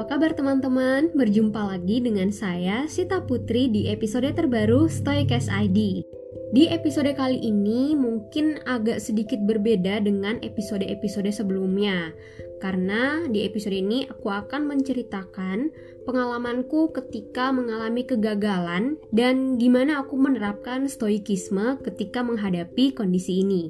apa kabar teman-teman? Berjumpa lagi dengan saya, Sita Putri di episode terbaru Stoicast ID. Di episode kali ini mungkin agak sedikit berbeda dengan episode-episode sebelumnya. Karena di episode ini aku akan menceritakan pengalamanku ketika mengalami kegagalan dan gimana aku menerapkan stoikisme ketika menghadapi kondisi ini.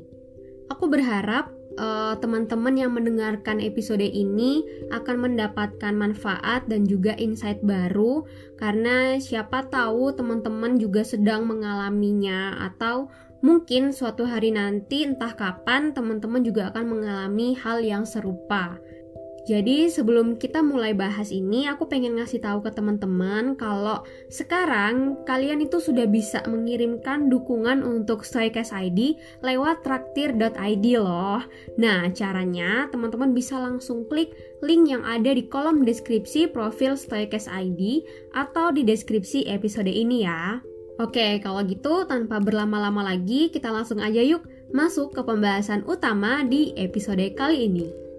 Aku berharap uh, teman-teman yang mendengarkan episode ini akan mendapatkan manfaat dan juga insight baru karena siapa tahu teman-teman juga sedang mengalaminya atau mungkin suatu hari nanti entah kapan teman-teman juga akan mengalami hal yang serupa. Jadi sebelum kita mulai bahas ini, aku pengen ngasih tahu ke teman-teman kalau sekarang kalian itu sudah bisa mengirimkan dukungan untuk Stoicast ID lewat traktir.id loh. Nah, caranya teman-teman bisa langsung klik link yang ada di kolom deskripsi profil Stoicast ID atau di deskripsi episode ini ya. Oke, kalau gitu tanpa berlama-lama lagi, kita langsung aja yuk masuk ke pembahasan utama di episode kali ini.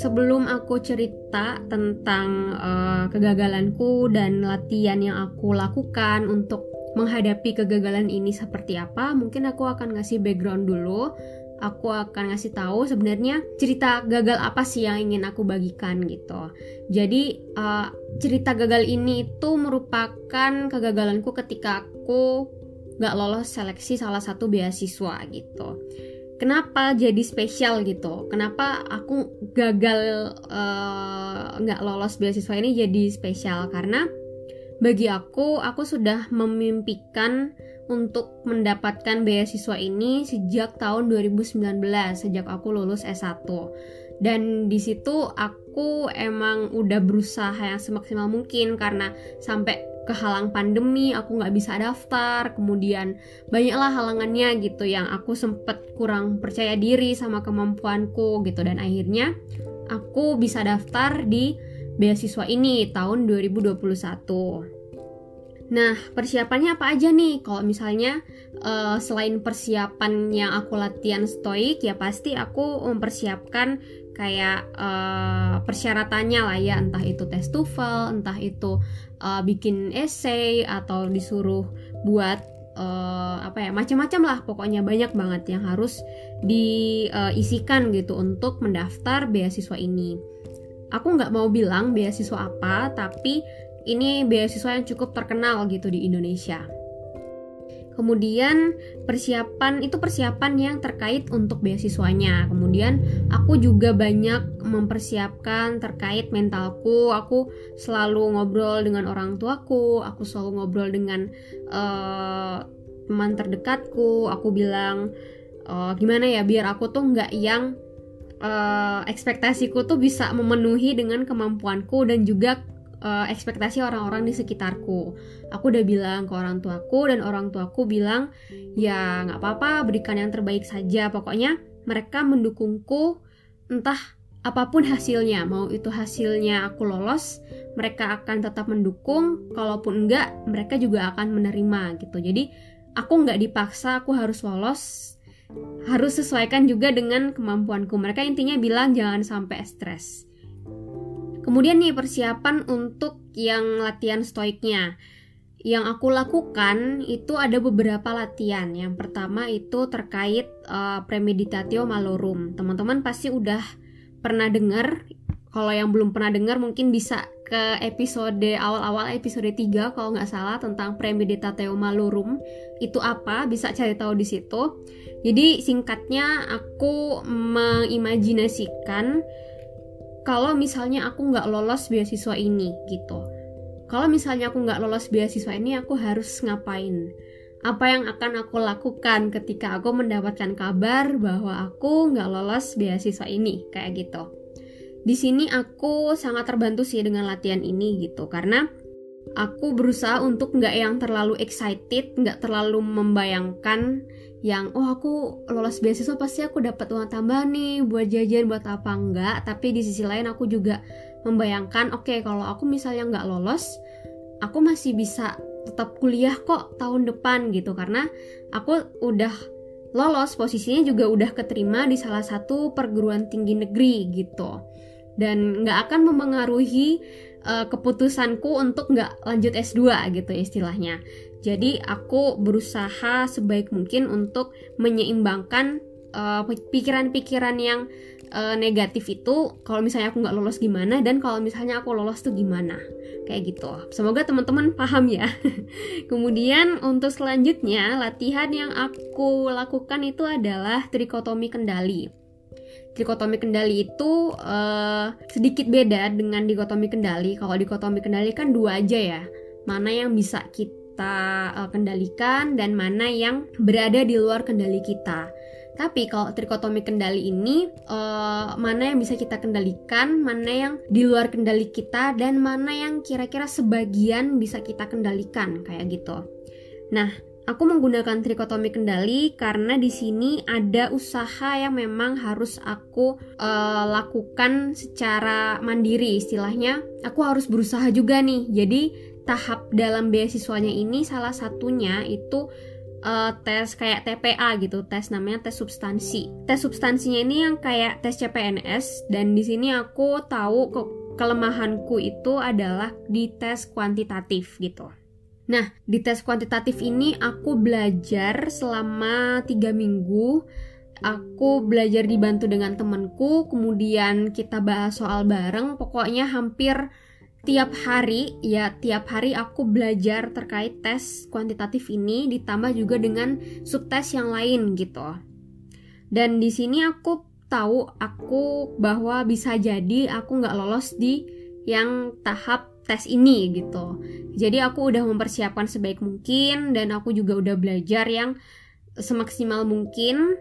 Sebelum aku cerita tentang uh, kegagalanku dan latihan yang aku lakukan untuk menghadapi kegagalan ini seperti apa, mungkin aku akan ngasih background dulu. Aku akan ngasih tahu sebenarnya cerita gagal apa sih yang ingin aku bagikan gitu. Jadi uh, cerita gagal ini itu merupakan kegagalanku ketika aku gak lolos seleksi salah satu beasiswa gitu kenapa jadi spesial gitu? Kenapa aku gagal eh, nggak uh, lolos beasiswa ini jadi spesial? Karena bagi aku aku sudah memimpikan untuk mendapatkan beasiswa ini sejak tahun 2019 sejak aku lulus S1 dan di situ aku emang udah berusaha yang semaksimal mungkin karena sampai kehalang pandemi aku nggak bisa daftar. Kemudian banyaklah halangannya gitu yang aku sempet kurang percaya diri sama kemampuanku gitu. Dan akhirnya aku bisa daftar di beasiswa ini tahun 2021 Nah, persiapannya apa aja nih? Kalau misalnya uh, selain persiapan yang aku latihan stoik, ya pasti aku mempersiapkan kayak uh, persyaratannya lah ya, entah itu tes TOEFL, entah itu uh, bikin essay atau disuruh buat uh, apa ya macam-macam lah pokoknya banyak banget yang harus diisikan uh, gitu untuk mendaftar beasiswa ini. Aku nggak mau bilang beasiswa apa, tapi ini beasiswa yang cukup terkenal gitu di Indonesia. Kemudian persiapan itu persiapan yang terkait untuk beasiswanya. Kemudian aku juga banyak mempersiapkan terkait mentalku. Aku selalu ngobrol dengan orang tuaku. Aku selalu ngobrol dengan uh, teman terdekatku. Aku bilang uh, gimana ya biar aku tuh nggak yang uh, ekspektasiku tuh bisa memenuhi dengan kemampuanku dan juga uh, ekspektasi orang-orang di sekitarku. Aku udah bilang ke orang tuaku dan orang tuaku bilang ya nggak apa-apa berikan yang terbaik saja. Pokoknya mereka mendukungku entah apa pun hasilnya. Mau itu hasilnya aku lolos, mereka akan tetap mendukung. Kalaupun enggak, mereka juga akan menerima gitu. Jadi aku nggak dipaksa aku harus lolos harus sesuaikan juga dengan kemampuanku. Mereka intinya bilang jangan sampai stres. Kemudian nih persiapan untuk yang latihan stoiknya. Yang aku lakukan itu ada beberapa latihan. Yang pertama itu terkait uh, premeditatio malorum. Teman-teman pasti udah pernah dengar. Kalau yang belum pernah dengar mungkin bisa ke episode awal-awal episode 3 kalau nggak salah tentang premeditatio malorum. Itu apa? Bisa cari tahu di situ. Jadi singkatnya aku mengimajinasikan kalau misalnya aku nggak lolos beasiswa ini gitu. Kalau misalnya aku nggak lolos beasiswa ini aku harus ngapain? Apa yang akan aku lakukan ketika aku mendapatkan kabar bahwa aku nggak lolos beasiswa ini? Kayak gitu. Di sini aku sangat terbantu sih dengan latihan ini gitu. Karena aku berusaha untuk nggak yang terlalu excited nggak terlalu membayangkan yang oh aku lolos beasiswa pasti aku dapat uang tambahan nih buat jajan buat apa enggak? Tapi di sisi lain aku juga membayangkan oke okay, kalau aku misalnya nggak lolos aku masih bisa tetap kuliah kok tahun depan gitu. Karena aku udah lolos posisinya juga udah keterima di salah satu perguruan tinggi negeri gitu. Dan nggak akan memengaruhi uh, keputusanku untuk nggak lanjut S2 gitu istilahnya. Jadi aku berusaha sebaik mungkin untuk menyeimbangkan eh, pikiran-pikiran uh, yang uh, negatif itu kalau misalnya aku nggak lolos gimana dan kalau misalnya aku lolos tuh gimana. Kayak gitu. Semoga teman-teman paham ya. Kemudian untuk selanjutnya latihan yang aku lakukan itu adalah trikotomi kendali trikotomi kendali itu uh, sedikit beda dengan dikotomi kendali. Kalau dikotomi kendali kan dua aja ya. Mana yang bisa kita uh, kendalikan dan mana yang berada di luar kendali kita. Tapi kalau trikotomi kendali ini uh, mana yang bisa kita kendalikan, mana yang di luar kendali kita dan mana yang kira-kira sebagian bisa kita kendalikan kayak gitu. Nah, aku menggunakan trikotomi kendali karena di sini ada usaha yang memang harus aku uh, lakukan secara mandiri istilahnya. Aku harus berusaha juga nih. Jadi tahap dalam beasiswanya ini salah satunya itu uh, tes kayak TPA gitu, tes namanya tes substansi. Tes substansinya ini yang kayak tes CPNS dan di sini aku tahu ke kelemahanku itu adalah di tes kuantitatif gitu. Nah, di tes kuantitatif ini aku belajar selama tiga minggu. Aku belajar dibantu dengan temanku, kemudian kita bahas soal bareng. Pokoknya hampir tiap hari ya tiap hari aku belajar terkait tes kuantitatif ini ditambah juga dengan subtes yang lain gitu. Dan di sini aku tahu aku bahwa bisa jadi aku nggak lolos di yang tahap tes ini gitu. Jadi aku udah mempersiapkan sebaik mungkin dan aku juga udah belajar yang semaksimal mungkin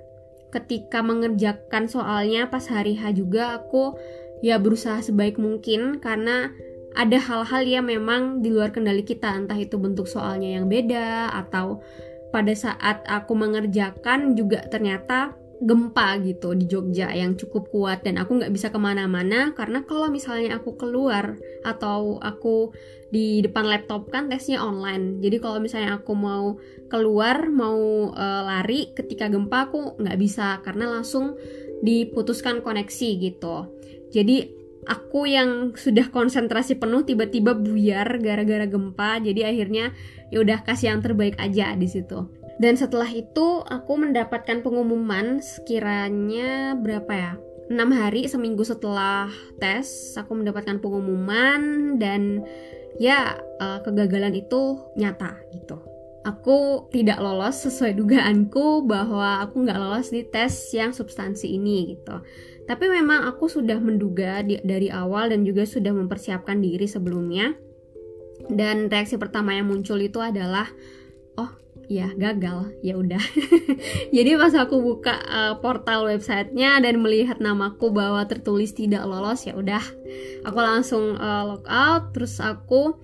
ketika mengerjakan soalnya pas hari H juga aku ya berusaha sebaik mungkin karena ada hal-hal yang memang di luar kendali kita entah itu bentuk soalnya yang beda atau pada saat aku mengerjakan juga ternyata gempa gitu di Jogja yang cukup kuat dan aku nggak bisa ke mana-mana karena kalau misalnya aku keluar atau aku di depan laptop kan tesnya online. Jadi kalau misalnya aku mau keluar mau e, lari ketika gempa aku nggak bisa karena langsung diputuskan koneksi gitu. Jadi aku yang sudah konsentrasi penuh tiba-tiba buyar gara-gara gempa jadi akhirnya ya udah kasih yang terbaik aja di situ dan setelah itu aku mendapatkan pengumuman sekiranya berapa ya? 6 hari seminggu setelah tes aku mendapatkan pengumuman dan ya uh, kegagalan itu nyata gitu. Aku tidak lolos sesuai dugaanku bahwa aku nggak lolos di tes yang substansi ini gitu. Tapi memang aku sudah menduga di, dari awal dan juga sudah mempersiapkan diri sebelumnya. Dan reaksi pertama yang muncul itu adalah ya gagal. Ya udah. Jadi pas aku buka uh, portal websitenya dan melihat namaku bahwa tertulis tidak lolos ya udah. Aku langsung uh, log out. Terus aku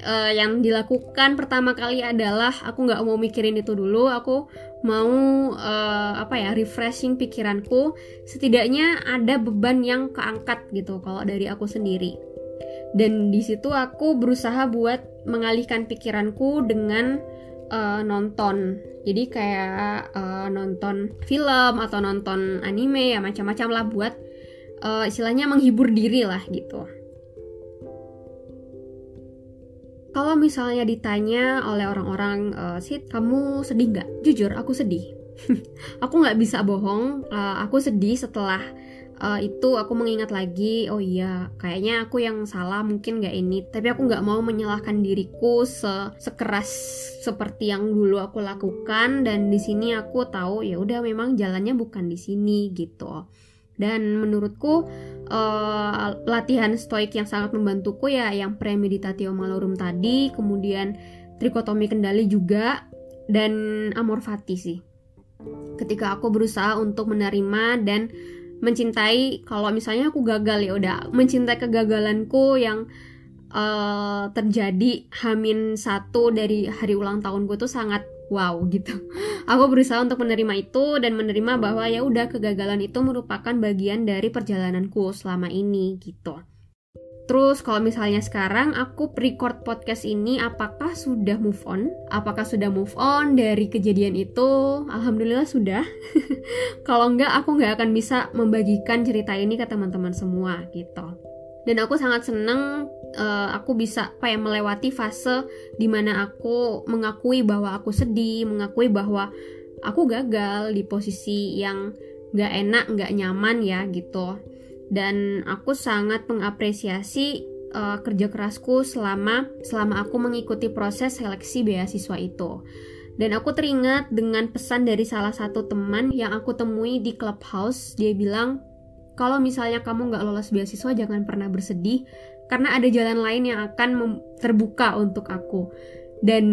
uh, yang dilakukan pertama kali adalah aku nggak mau mikirin itu dulu. Aku mau uh, apa ya refreshing pikiranku. Setidaknya ada beban yang keangkat gitu kalau dari aku sendiri. Dan di situ aku berusaha buat mengalihkan pikiranku dengan uh, nonton jadi kayak uh, nonton film atau nonton anime ya macam-macam lah buat uh, istilahnya menghibur diri lah gitu Kalau misalnya ditanya oleh orang-orang, Sid, kamu sedih nggak? Jujur, aku sedih. aku nggak bisa bohong, uh, aku sedih setelah uh, itu aku mengingat lagi, oh iya, kayaknya aku yang salah mungkin nggak ini. Tapi aku nggak mau menyalahkan diriku se sekeras seperti yang dulu aku lakukan dan di sini aku tahu ya udah memang jalannya bukan di sini gitu. Dan menurutku uh, latihan stoik yang sangat membantuku ya yang premeditatio malorum tadi, kemudian trikotomi kendali juga dan amor fati sih. Ketika aku berusaha untuk menerima dan mencintai kalau misalnya aku gagal ya udah mencintai kegagalanku yang uh, terjadi hamin satu dari hari ulang tahunku tuh sangat wow gitu. Aku berusaha untuk menerima itu dan menerima bahwa ya udah kegagalan itu merupakan bagian dari perjalananku selama ini gitu. Terus kalau misalnya sekarang aku record podcast ini apakah sudah move on? Apakah sudah move on dari kejadian itu? Alhamdulillah sudah. kalau enggak aku nggak akan bisa membagikan cerita ini ke teman-teman semua gitu. Dan aku sangat seneng uh, aku bisa kayak melewati fase di mana aku mengakui bahwa aku sedih, mengakui bahwa aku gagal di posisi yang nggak enak, nggak nyaman ya gitu dan aku sangat mengapresiasi uh, kerja kerasku selama selama aku mengikuti proses seleksi beasiswa itu. Dan aku teringat dengan pesan dari salah satu teman yang aku temui di clubhouse. Dia bilang, kalau misalnya kamu nggak lolos beasiswa jangan pernah bersedih karena ada jalan lain yang akan terbuka untuk aku. Dan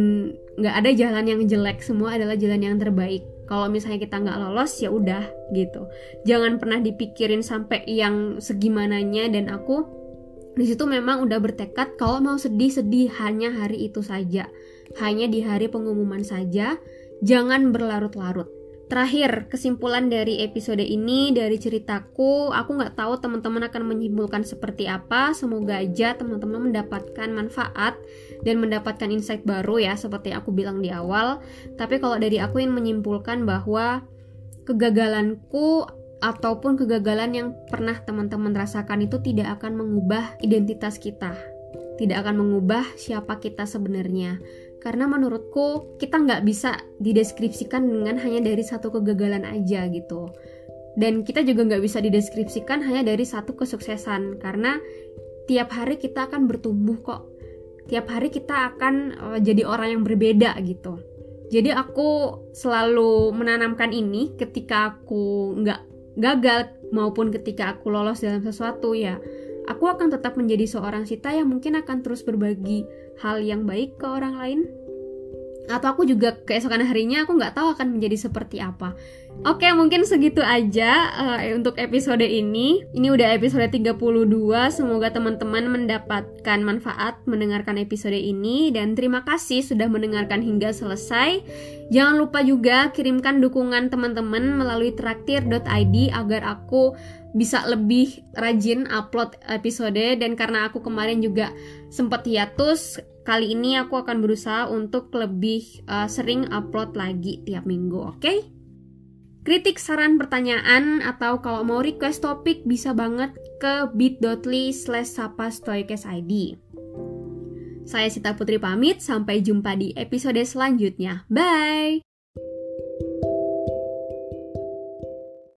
nggak ada jalan yang jelek, semua adalah jalan yang terbaik kalau misalnya kita nggak lolos ya udah gitu. Jangan pernah dipikirin sampai yang segimananya dan aku di situ memang udah bertekad kalau mau sedih-sedih hanya hari itu saja. Hanya di hari pengumuman saja. Jangan berlarut-larut Terakhir, kesimpulan dari episode ini dari ceritaku, aku nggak tahu teman-teman akan menyimpulkan seperti apa. Semoga aja teman-teman mendapatkan manfaat dan mendapatkan insight baru ya, seperti aku bilang di awal. Tapi kalau dari aku yang menyimpulkan bahwa kegagalanku ataupun kegagalan yang pernah teman-teman rasakan itu tidak akan mengubah identitas kita, tidak akan mengubah siapa kita sebenarnya karena menurutku kita nggak bisa dideskripsikan dengan hanya dari satu kegagalan aja gitu. Dan kita juga nggak bisa dideskripsikan hanya dari satu kesuksesan. Karena tiap hari kita akan bertumbuh kok. Tiap hari kita akan uh, jadi orang yang berbeda gitu. Jadi aku selalu menanamkan ini ketika aku nggak gagal maupun ketika aku lolos dalam sesuatu ya aku akan tetap menjadi seorang Sita yang mungkin akan terus berbagi hal yang baik ke orang lain atau aku juga keesokan harinya aku nggak tahu akan menjadi seperti apa. Oke, mungkin segitu aja uh, untuk episode ini. Ini udah episode 32. Semoga teman-teman mendapatkan manfaat mendengarkan episode ini dan terima kasih sudah mendengarkan hingga selesai. Jangan lupa juga kirimkan dukungan teman-teman melalui traktir.id agar aku bisa lebih rajin upload episode dan karena aku kemarin juga sempat hiatus kali ini aku akan berusaha untuk lebih uh, sering upload lagi tiap minggu oke? Okay? kritik saran pertanyaan atau kalau mau request topik bisa banget ke bit.ly slash id saya Sita Putri pamit sampai jumpa di episode selanjutnya. Bye